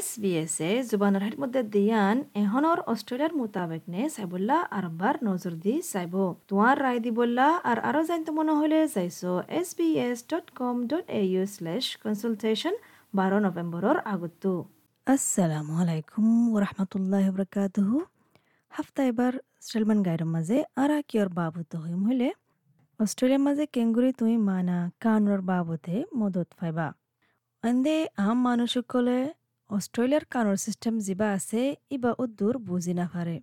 এছে জুবানৰ হাত মধ্যে দিয়ান এহনৰ অষ্ট্ৰেলিয়াৰ মোতাবেক নে চাইবল্লা আৰম্বাৰ নজৰ দি চাইব। তোমাৰ ৰায় দিবল্লা আর আরও জানতে মনে হলে চাইছো S B S dot com dot A U slash consultation বাৰ নৱেম্বৰৰ আগতো আসসালামু আলাইকুম ওরহমতুল্লাহ বরকাতুহু হাফতা এবার শ্রেলমান গাইর মাঝে আরা কিয়র বাবুত হইম হইলে অস্ট্রেলিয়ার মাঝে কেঙ্গুরি তুই মানা কানুর বাবতে মদত পাইবা। অন্দে আম মানুষসকলে অস্ট্রেলিয়ার কানুর সিস্টেম যিবা আছে, ইবা উদ্দুর বুজি নাপারে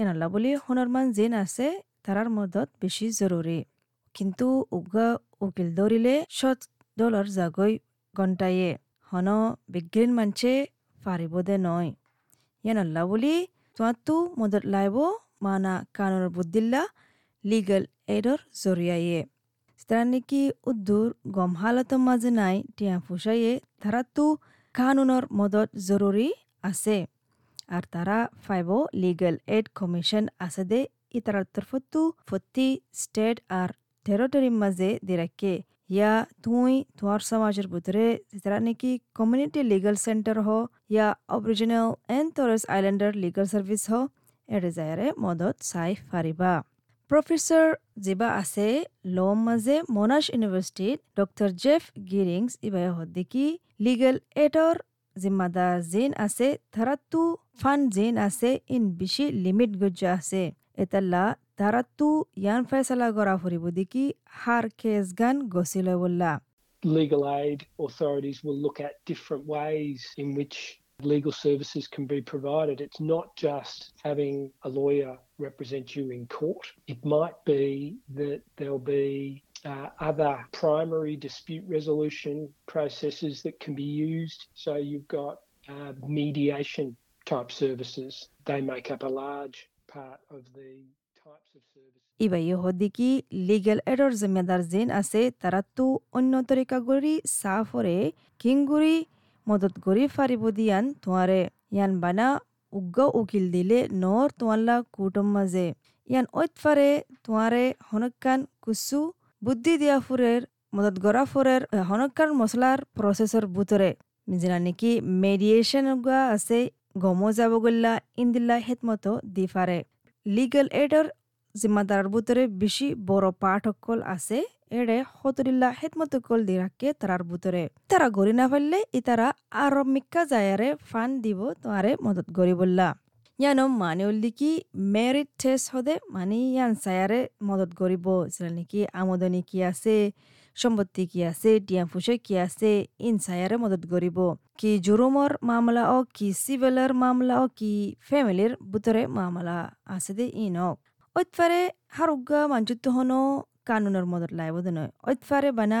এনাল্লা বলি হনরমান জিন আছে তারার মদত বেশি জরুরি কিন্তু উগা উকিল দৌৰিলে সৎ ডলার জাগৈ ঘণ্টায়ে। হন বিজ্ঞান মানছে ফারিব দে নয়। ইয়ানাল্লা বলি তোমাতো মদত লাইব মানা কানুর বুদ্দিল্লা লিগেল এডর জরিয়ায়ে তারা নাকি উদ্দুর গম হালতের মাঝে নাই, টিয়া ফুসাইয়ে তারাতো কানুনের মদত জরুরি আছে। আর তারা ফাইব লিগেল এড কমিশন আছে দে। ইতারার তরফতো ফতি স্টেট আর টেরিটরির মাঝে দিরাকে ইয়া তুই তোমার সমাজের ভিতরে যারা নাকি কমিউনিটি লিগাল সেন্টার হ, ইয়া original and Torres islander legal service হ এড়ে যায়ারে মদত চাই ফারিবা প্রফেসর যিবা আছে, লম মাঝে মনাশ ইউনিভার্সিটিত ডক্টর জেফ গিরিংস ইবাই হদ্দিকি লিগেল এডর জিম্মাদার জিন আছে তারাতো ফান জিন আছে ইন বেশি লিমিট গজ্জা আছে এতাল্লা তারাতো ইয়ান ফেসলা করা ফুরিব দেখি হার কেস গান গছিল বললা Legal aid authorities will look at different ways in which legal services can be provided. It's not just having a lawyer represent you in court. It might be that there'll be uh, other primary dispute resolution processes that can be used. So you've got uh, mediation type services. They make up a large part of the types of services. ইবাই হদিকি legal এডর জিম্মেদার জিন আছে তারাতো অন্য তরিকা গরি সাফরে কিংগুরি মদত গরি ফারিব দিয়ান তোমারে ইয়ান বানা উগ্গ উকিল দিলে নর তোমাল্লা কুটুম মাঝে ইয়ান ঐতফারে তোমারে হনকান কুসু বুদ্ধি দিয়া ফুরের, মদত গড়া ফুরের হনকান মশলার প্রসেসর বুতরে মিজিনা নাকি মেডিয়েশন গা আছে, গমো যাব গল্লা, ইন্দিল্লা হেতমতো দি ফারে লিগেল এডর জিম্মাদার বুতরে বেশি বড় পাঠকল আছে এড়ে হতরিল্লা হেতমতকল দিরাকে তারার বুতরে তারা গড়ি না ফেললে ইতারা আরও মিক্কা জায়ারে ফান দিব তোমারে মদত গড়ি বললা। ইয়ানো মানে উল্লি কি মেরিট টেস্ট হদে মানে ইয়ান সায়ারে মদত গরিব যেটা নাকি আমদনি কি আছে সম্পত্তি কি আছে টিয়া ফুসে কি আছে ইন সায়ারে মদত গরিব কি জুরুমর মামলা ও কি সিভিলের মামলা ও কি ফ্যামিলির বুতরে মামলা আছে দে ইনক ঐতফারে হারুগা মানচুত্ত হনো কানুনের মদত লাইব নয় ঐতফারে বানা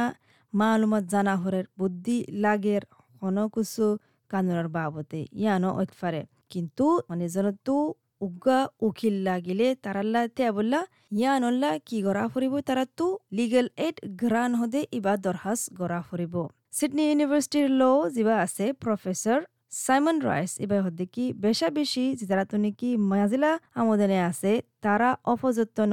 মালুমত জানা হরের বুদ্ধি লাগের হন কুসু কানুনের বাবতে ইয়ানো ঐতফারে কিন্তু মানে নিজনতো উগা উকিল লাগিলে তারাল্লা তে বললা ইয়ানল্লা কি গড়া ফুরিব তারাতো লিগেল এড গ্রান হদে ইবা দরহাস গড়া ফুরিব সিডনি ইউনিভার্সিটির ল যিবা আছে প্রফেসর সাইমন রাইস এবার হদ্দে কি বেশা বেশি যারা তো নাকি মাজিলা আমদানে আছে তারা অপযত্ন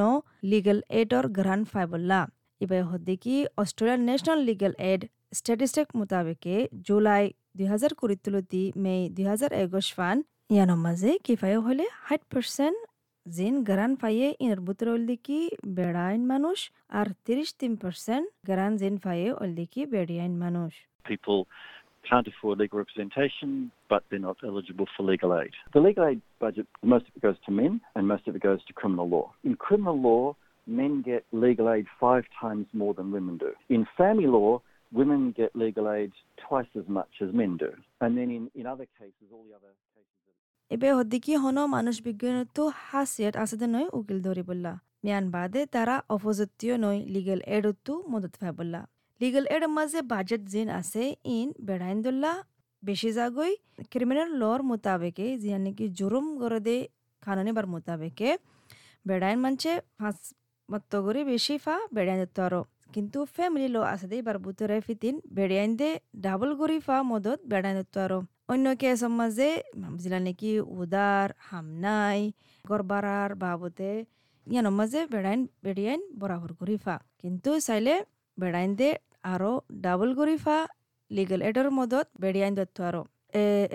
লিগেল এডর গ্রান ফাইবল্লা এবার হদ্দে কি অস্ট্রেলিয়ার ন্যাশনাল লিগেল এড স্ট্যাটিস্টিক মোতাবেকে জুলাই দুই হাজার কুড়ি তুলতি মে দুই হাজার একুশ ফান ইয়ানোর মাঝে কি ফাই হলে হাইট পার্সেন্ট জিন গ্রান ফাইয়ে ইনের বুতর দিকি বেড়াইন মানুষ আর তিরিশ তিন পার্সেন্ট গ্রান জিন ফাইয়ে দিকি বেড়িয়াইন মানুষ People can't afford legal representation, but they're not eligible for legal aid. The legal aid budget, most of it goes to men and most of it goes to criminal law. In criminal law, men get legal aid five times more than women do. In family law, women get legal aid twice as much as men do. And then in, in other cases, all the other cases. এবে হদ্দিকি হন মানুষ বিজ্ঞানতো হাসিয়াত আছে নয় উকিল ধরি বললা। মিয়ান বাদে তারা অপযুক্তীয় নয় লিগেল এডতো মদত ফাই বললা। লিগেল এড মাঝে বাজেট জিন আছে, ইন বেড়াইন্দুল্লাহ বেশি জাগই ক্রিমিনাল লর মোতাবেকে, জিয়ান নাকি জুরুম করে দে কানুনি বার মোতাবেকে, বেড়াইন মানছে ফাঁস মত করে বেশি ফা বেড়াইন দিত আরও। কিন্তু ফ্যামিলি ল আছে দে বার বুতরে ফিতিন, বেড়াইন দে ডাবল গরি ফা মদত বেড়াইন দিত আরও। অন্য কেসের মাঝে জিলা নাকি উদার হামনাই গরবারার বাবতে ইয়ানোর মাঝে বেড়াইন বেড়িয়াইন বরাবর করি ফা কিন্তু চাইলে বেড়াইন দে আরও ডাবল করি ফা লিগেল এডর মদত বেড়িয়াইন দত্ত আরও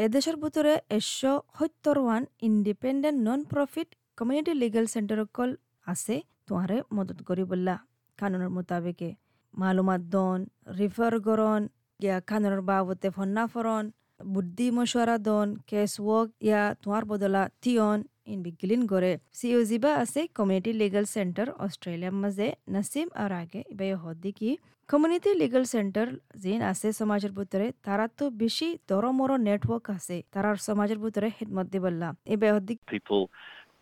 এদেশের ভিতরে একশো সত্তর one independent non profit community legal centre call আছে তোমারে মদত করি বললা কানুনের মোতাবেকে মালুমাত দন রিফার ইয়া কানুনের বাবতে ফন্না ফরন বুদ্ধি মশওয়ারা দন কেস ওয়ার্ক ইয়া তোমার বদলা থিয়ন ইন বিগিলিন করে সিওজিবা আছে কমিউনিটি লিগেল সেন্টার অস্ট্রেলিয়ার মাঝে নাসিম আর আগে ইবাই হদ্দি কি কমিউনিটি লিগেল সেন্টার যিন আছে সমাজের ভিতরে তারা তো বেশি দরমর নেটওয়ার্ক আছে তারার সমাজের ভিতরে হিদমত দিবল্লা ইবাই হদ্দি People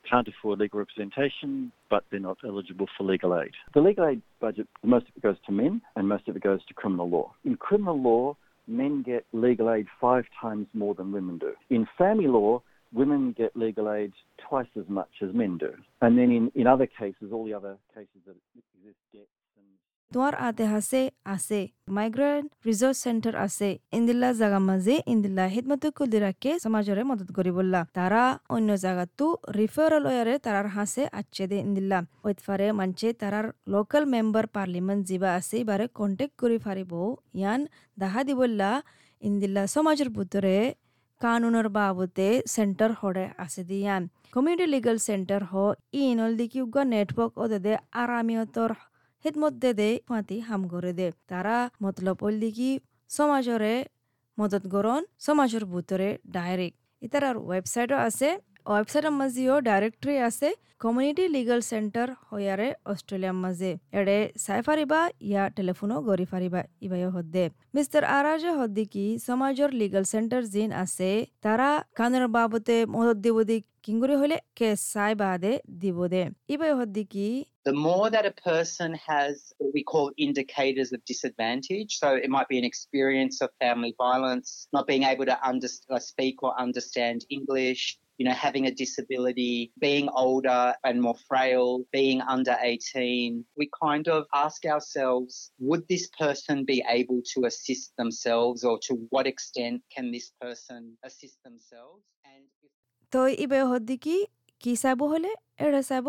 can't afford legal representation, but they're not eligible for legal aid. The legal aid budget, most of it goes to men and most of it goes to criminal law. In criminal law, men get legal aid five times more than women do. In family law, women get legal aid twice as much as men do. And then in, in other cases, all the other cases that exist, debts and তোমার আতে হাসে আছে। Migrant resource centre আছে। ইন্দিল্লা জাগা মাঝে ইন্দিল্লা হিদমত কুলদিরাকে সমাজরে মদত করি বললা। তারা অন্য জায়গাতো রিফারেল ওয়ারে তারার হাসে আচ্ছে দে ইন্দিল্লা ওইতফারে মানছে তারার লোকাল মেম্বার পার্লিমেন্ট যিবা আছে, এবারে কন্টেক্ট কৰি ফারিব। ইয়ান দাহা দিবল্লা ইন্দিল্লা সমাজের ভিতরে কানুনের বাবতে সেন্টার হরে আছে দিয়ান কমিউনিটি লিগাল সেন্টার হ ইনল দিকি উগা নেটওয়ার্ক ওদে আরামিয়তর মধ্যে দে মাতি হাম করে দে। তারা মতলব ওল কি, সমাজরে মদত গরন সমাজের ভূতরে ডাইরেক্ট। ইতার ওয়েবসাইটও আছে। ওয়েবসাইটের মাঝেও ডাইরেক্টরি আছে কমিউনিটি লিগাল সেন্টার হয়ারে অস্ট্রেলিয়ার মাঝে এড়ে চাই ফারিবা ইয়া টেলিফোনও গড়ি ফারিবা ইবাইও হদ্দে মিস্টার আরাজে হদ্দি কি সমাজের লিগাল সেন্টার জিন আছে তারা কানের বাবতে মদত দিব দি কিঙ্গুরি হলে কে চাই বাদে দিব দে ইবাই হদ্দি কি the more that a person has what we call indicators of disadvantage, so it might be an experience of family violence, not being able to under- uh, speak or understand English, you know, having a disability, being older and more frail, being under 18, we kind of ask ourselves, would this person be able to assist themselves or to what extent can this person assist themselves? And if তো ইবে হদ্দি কি কি চাইব হলে এড়ে চাইব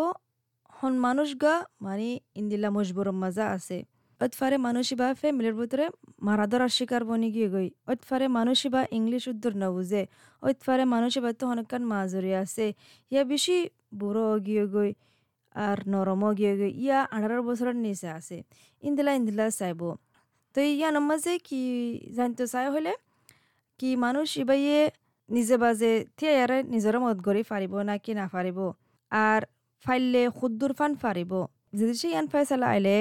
হন মানুষ গা মানে ইন্দিলা মজবুর মজা আছে অতফারে মানুষ বা ফ্যামিলির ভিতরে মারা ধরার শিকার বনি গিয়ে গই। অতফারে মানুষ বা ইংলিশ উত্তর না বুঝে। অতফারে মানুষ বা তো অনেকক্ষণ মাজরি আছে। ইয়া বেশি বুড়ো গিয়ে গই আর নরমও গিয়ে গই। ইয়া আঠারো বছরের নিচে আছে। ইন্দিলা ইন্দিলা চাইব। তো ইয়া নমাজে কি জানতে চাই হলে কি মানুষ ইবাইয়ে নিজে বাজে থিয়ারে নিজের মত গড়ি ফারিব না কি না ফারিব? আর ফাইলে খুদ্দুর ফান ফারিব। যদি সে ইয়ান ফয়সালা আইলে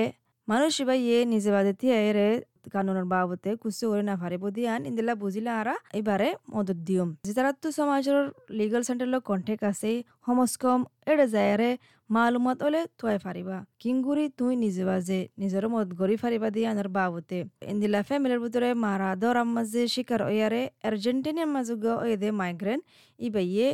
মানুষ ইবা ইয়ে নিজে বাজে থিয়ারে কানুনের বাবতে কুসু করে না ফারিব দিয়ান ইন্দিলা বুঝিলে আরা এবারে মদত দিয়ম যেতারা তো সমাজের লিগাল সেন্টারের কন্টেক্ট আছে সমস্কম এড়ে যায়রে মালুমাত ওলে তুয়াই ফারিবা কিংগুরি তুই নিজে বাজে নিজের মত গড়ি ফারিবা দিয়ে আনার বাবতে ইন্দিলা ফ্যামিলির ভিতরে মারা দরাম মাঝে শিকার ওয়ারে আর্জেন্টিনার মাঝে ওয়ে দে মাইগ্রেন ইবাইয়ে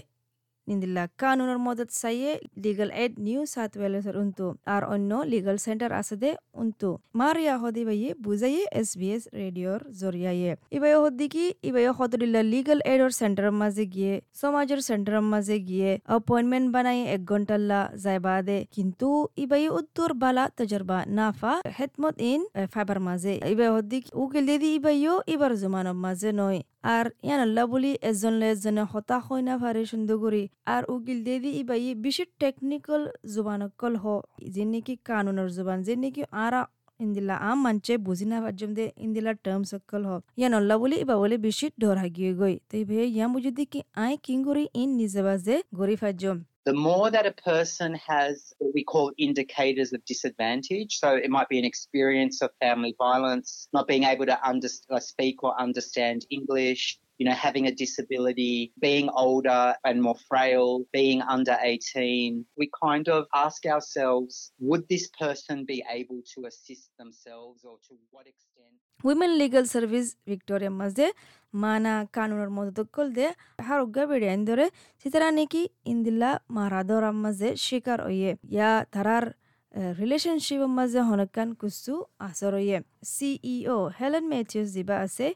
নিন্দিল্লা কানুনের মদত চাইয়ে লিগাল এড নিউ সাউথ ওয়েলসের উন্তু আর অন্য লিগাল সেন্টার আছে দে উন্তু মারিয়া হদি বাইয়ে বুঝাইয়ে এস বি এস রেডিওর জরিয়ায়ে ইবাই হদি কি ইবাই হদরিল্লা লিগাল এডর সেন্টারের মাঝে গিয়ে সমাজের সেন্টারের মাঝে গিয়ে অ্যাপয়েন্টমেন্ট বানাই এক ঘন্টাল্লা যাইবা দে কিন্তু ইবাই উত্তর বালা তজরবা নাফা হেতমত ইন ফাইবার মাঝে ইবাই হদি উকিল দিদি ইবাইও ইবার জমানের মাঝে নয় আর ইয়ান আল্লাহ বলি এজন এজনে হতাশ হয় না ফারে সুন্দর করি আর উকিল দেদি ইবাই বেশি টেকনিক্যাল জুবানকল হ যে নাকি কানুনের জুবান যে নাকি আরা ইন্দিলা আম মানছে বুঝি না পারজম দে ইন্দিলা টার্ম সকল হ ইয়ান আল্লাহ বলি ইবা বলে বেশি ডর হাগিয়ে গই তাই ভাই ইয়াম বুঝি দি কি আই কিং করি ইন নিজে বাজে গরি ফাজম the more that a person has what we call indicators of disadvantage, so it might be an experience of family violence, not being able to under, uh, speak or understand English, you know, having a disability, being older and more frail, being under 18, we kind of ask ourselves, would this person be able to assist themselves or to what extent? Victoria মাঝে মানা কানুনের মদতকল দে হারুগা বেড়িয়ান ধরে সিতারা নাকি ইন্দিল্লা মারাদর মাঝে শিকার হইয়ে ইয়া তারার relationship মাঝে হনকান কুসু আসর হইয়ে সিইও হেলেন মেথিউস দিবা আছে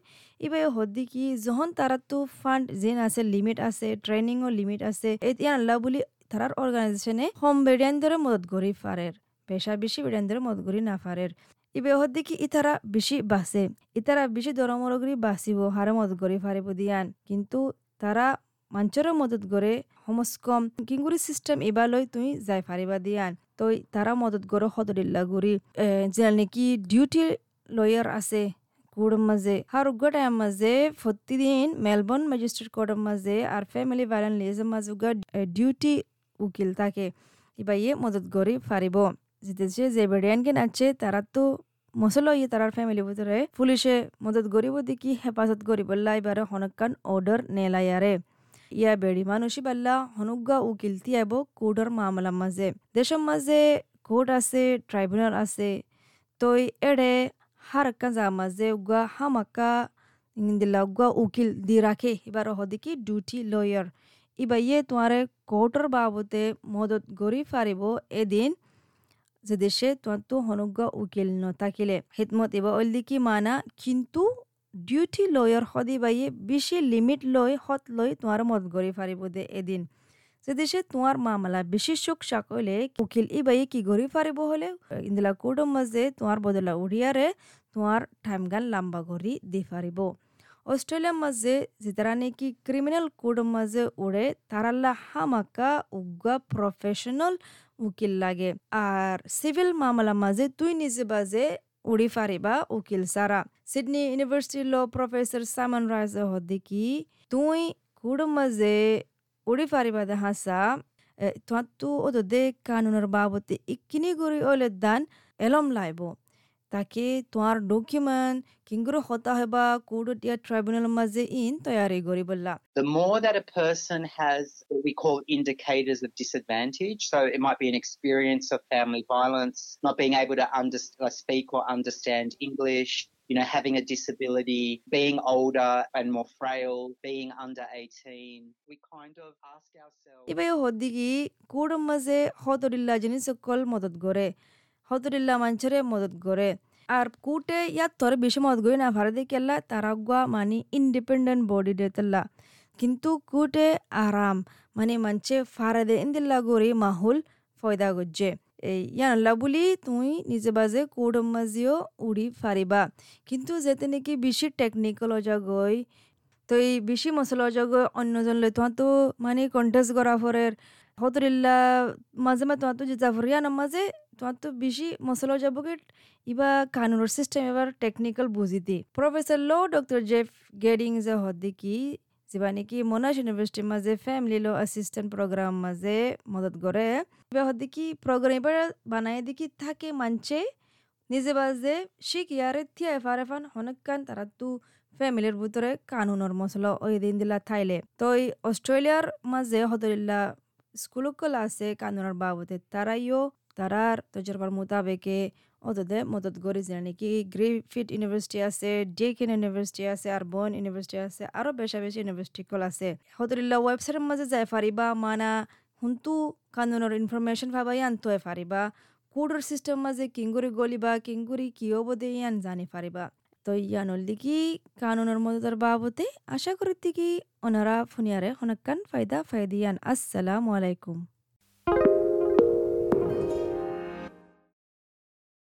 ইবাই হদ্দি কি যখন তারা তো ফান্ড যেন আছে লিমিট আছে ট্রেনিংও লিমিট আছে এতিয়া আল্লাহ বুলি তারার অর্গানাইজেশনে হোম বেড়িয়ান মদত করি ফারের পেশা বেশি বেড়িয়ান মদত করি না ফারের ইবে হদ্দিকি ইতারা বেশি বাসে ইতারা বেশি দরমরগরি বাসিব হারে মদত করে ফারিব দিয়ান কিন্তু তারা মাঞ্চর মদত করে সমস্কম কিঙ্গুরি সিস্টেম এবালৈ তুই যাই ফারিবা দিয়ান। তই তারা মদত করে সদরিল্লা গুৰি। যেন নেকি ডিউটি লয়ার আছে কোর্টের হার উগ্র টাইম মাঝে প্রতিদিন মেলবোর্ন ম্যাজিস্ট্রেট কোর্টের মাঝে আর ফ্যামিলি ভাইলেন্স লিজের মাঝে ডিউটি উকিল থাকে। ইবা ইয়ে মদত করি ফারিব যেতে যে বেডিয়ানকেন আছে তারা তো মশলা ইয়ে তারার ফ্যামিলি ভিতরে পুলিশে মদত করিব দেখি হেফাজত করিব এবারে হনকান অর্ডার নেলায়ারে ইয়া বেড়ি। মানুষই বাল্লা হনুগা উকিল তিয়াব কোর্টের মামলার মাঝে। দেশের মাঝে কোর্ট আছে, ট্রাইব্যুনাল আছে। তই এড়ে har kaza maze gwa hamaka indila gwa উকিল দি রাখে। এবার হদিকি ডিউটি লয়ার ইবা ইয়ে তোমারে কোর্টর বাবতে মদত গরি ফারিব এদিন যে দেশে তোমার তো হনুজ্ঞ উকিল নথাকিলে হিতমত এবার অলদিকি মানা, কিন্তু ডিউটি সদি বাইয়ে বেশি লিমিট লৈ হত লৈ তোমার মদত গরি ফারিব দে এদিন। যে দেশে তোমার মামলা বেশি সুখ সাকলে, উকিল ই বাই কি গরি ফারিব হলে? ইন্দিলা কোর্টের মাঝে তোমার বদলা উড়িয়ারে তোমার টাইম গান লম্বা গরি দি ফারিব অস্ট্রেলিয়ার মাঝে যেতারা নাকি ক্রিমিনাল কোর্টের মাঝে উড়ে তারাল্লা হামাকা উগা প্রফেশনাল উকিল লাগে। আর সিভিল মামলা মাঝে তুই নিজে বাজে উড়ি ফারিবা উকিল সারা Sydney university law professor Saman Raj হদ্দিকি তুই কুড়মজে উড়িফারিবা উড়ি ফারিবাদে হাসা তোহাঁতু ওদো কানুনের বাবতে গরি ওলে দান এলম লাইব তাকে তোমার ডকুমেন্ট কিংগুরো হতা হেবা কোর্ট ইয়া ট্রাইব্যুনাল মাঝে ইন তৈয়ারি গরি বললা The more that a person has what we call indicators of disadvantage, so it might be an experience of family violence, not being able to under, uh, speak or understand English, you know, having a disability, being older and more frail, being under 18, we kind of ask ourselves. ইবাই হদ্দিকি code মাঝে হতরিল্লা জিনিস সকল মদত করে হতরিল্লা মাঞ্চরে মদত করে আর কুটে ইয়াত তোরে বেশি মদত করে না ভারতে কেল্লা তারাগুয়া মানে ইন্ডিপেন্ডেন্ট বডি দেতল্লা কিন্তু কুটে আরাম মানে মানছে ফারাদে ইন্দিল্লা গরি মাহুল ফয়দা গজ্জে এই ইয়ানল্লা বুলি তুই নিজে বাজে কোড মাজিও উড়ি ফারিবা কিন্তু যেতে নাকি বেশি টেকনিক্যাল অজাগই তো এই বেশি মশলা অজাগই অন্যজন লৈ তোমার তো মানে কন্টেস্ট করা ফরের হতরিল্লা মাঝে মাঝে তোমার তো যে জাফরিয়ান মাঝে তোমার বেশি মশলা যাবগে ইবা কানুনের সিস্টেম এবার টেকনিক্যাল বুঝিতে প্রফেসর লো ডক্টর জেফ গেডিং যে হদ্দিকি যেবা নাকি মোনাশ ইউনিভার্সিটির মাঝে ফ্যামিলি লো অ্যাসিস্ট্যান্ট প্রোগ্রাম মাঝে মদত করে এবার হদ্দিকি প্রোগ্রাম এবার বানাই দিকি থাকে মানছে, নিজে বাজে শিখ ইয়ারে থিয়া এফার এফান হনকান তারা তু ফ্যামিলির ভিতরে কানুনের মশলা ওই দিন দিলা থাইলে। তো অস্ট্রেলিয়ার মাঝে হদরিল্লা স্কুলকল আছে কানুনের বাবদে তারাইও তারার তজরবার মোতাবেকে অতদে মদত করে যে নাকি গ্রিফিট ইউনিভার্সিটি আছে ডেকেন ইউনিভার্সিটি আছে আর বন ইউনিভার্সিটি আছে। আরও বেশা বেশি ইউনিভার্সিটি কল আছে। হদরিল্লা ওয়েবসাইটের মাঝে যাই ফারিবা, মানা হুন্তু কানুনের ইনফরমেশন ভাবাই আনতো ফারিবা। কোডর সিস্টেম মাঝে কিঙ্গুরি গলিবা কিঙ্গুরি কি অবদে ইয়ান জানি ফারিবা। তো ইয়ানল দিকি কানুনের মদতের বাবতে? আশা করি কি ওনারা ফুনিয়ারে হনকান ফায়দা ফায়দিয়ান। আসসালামু আলাইকুম।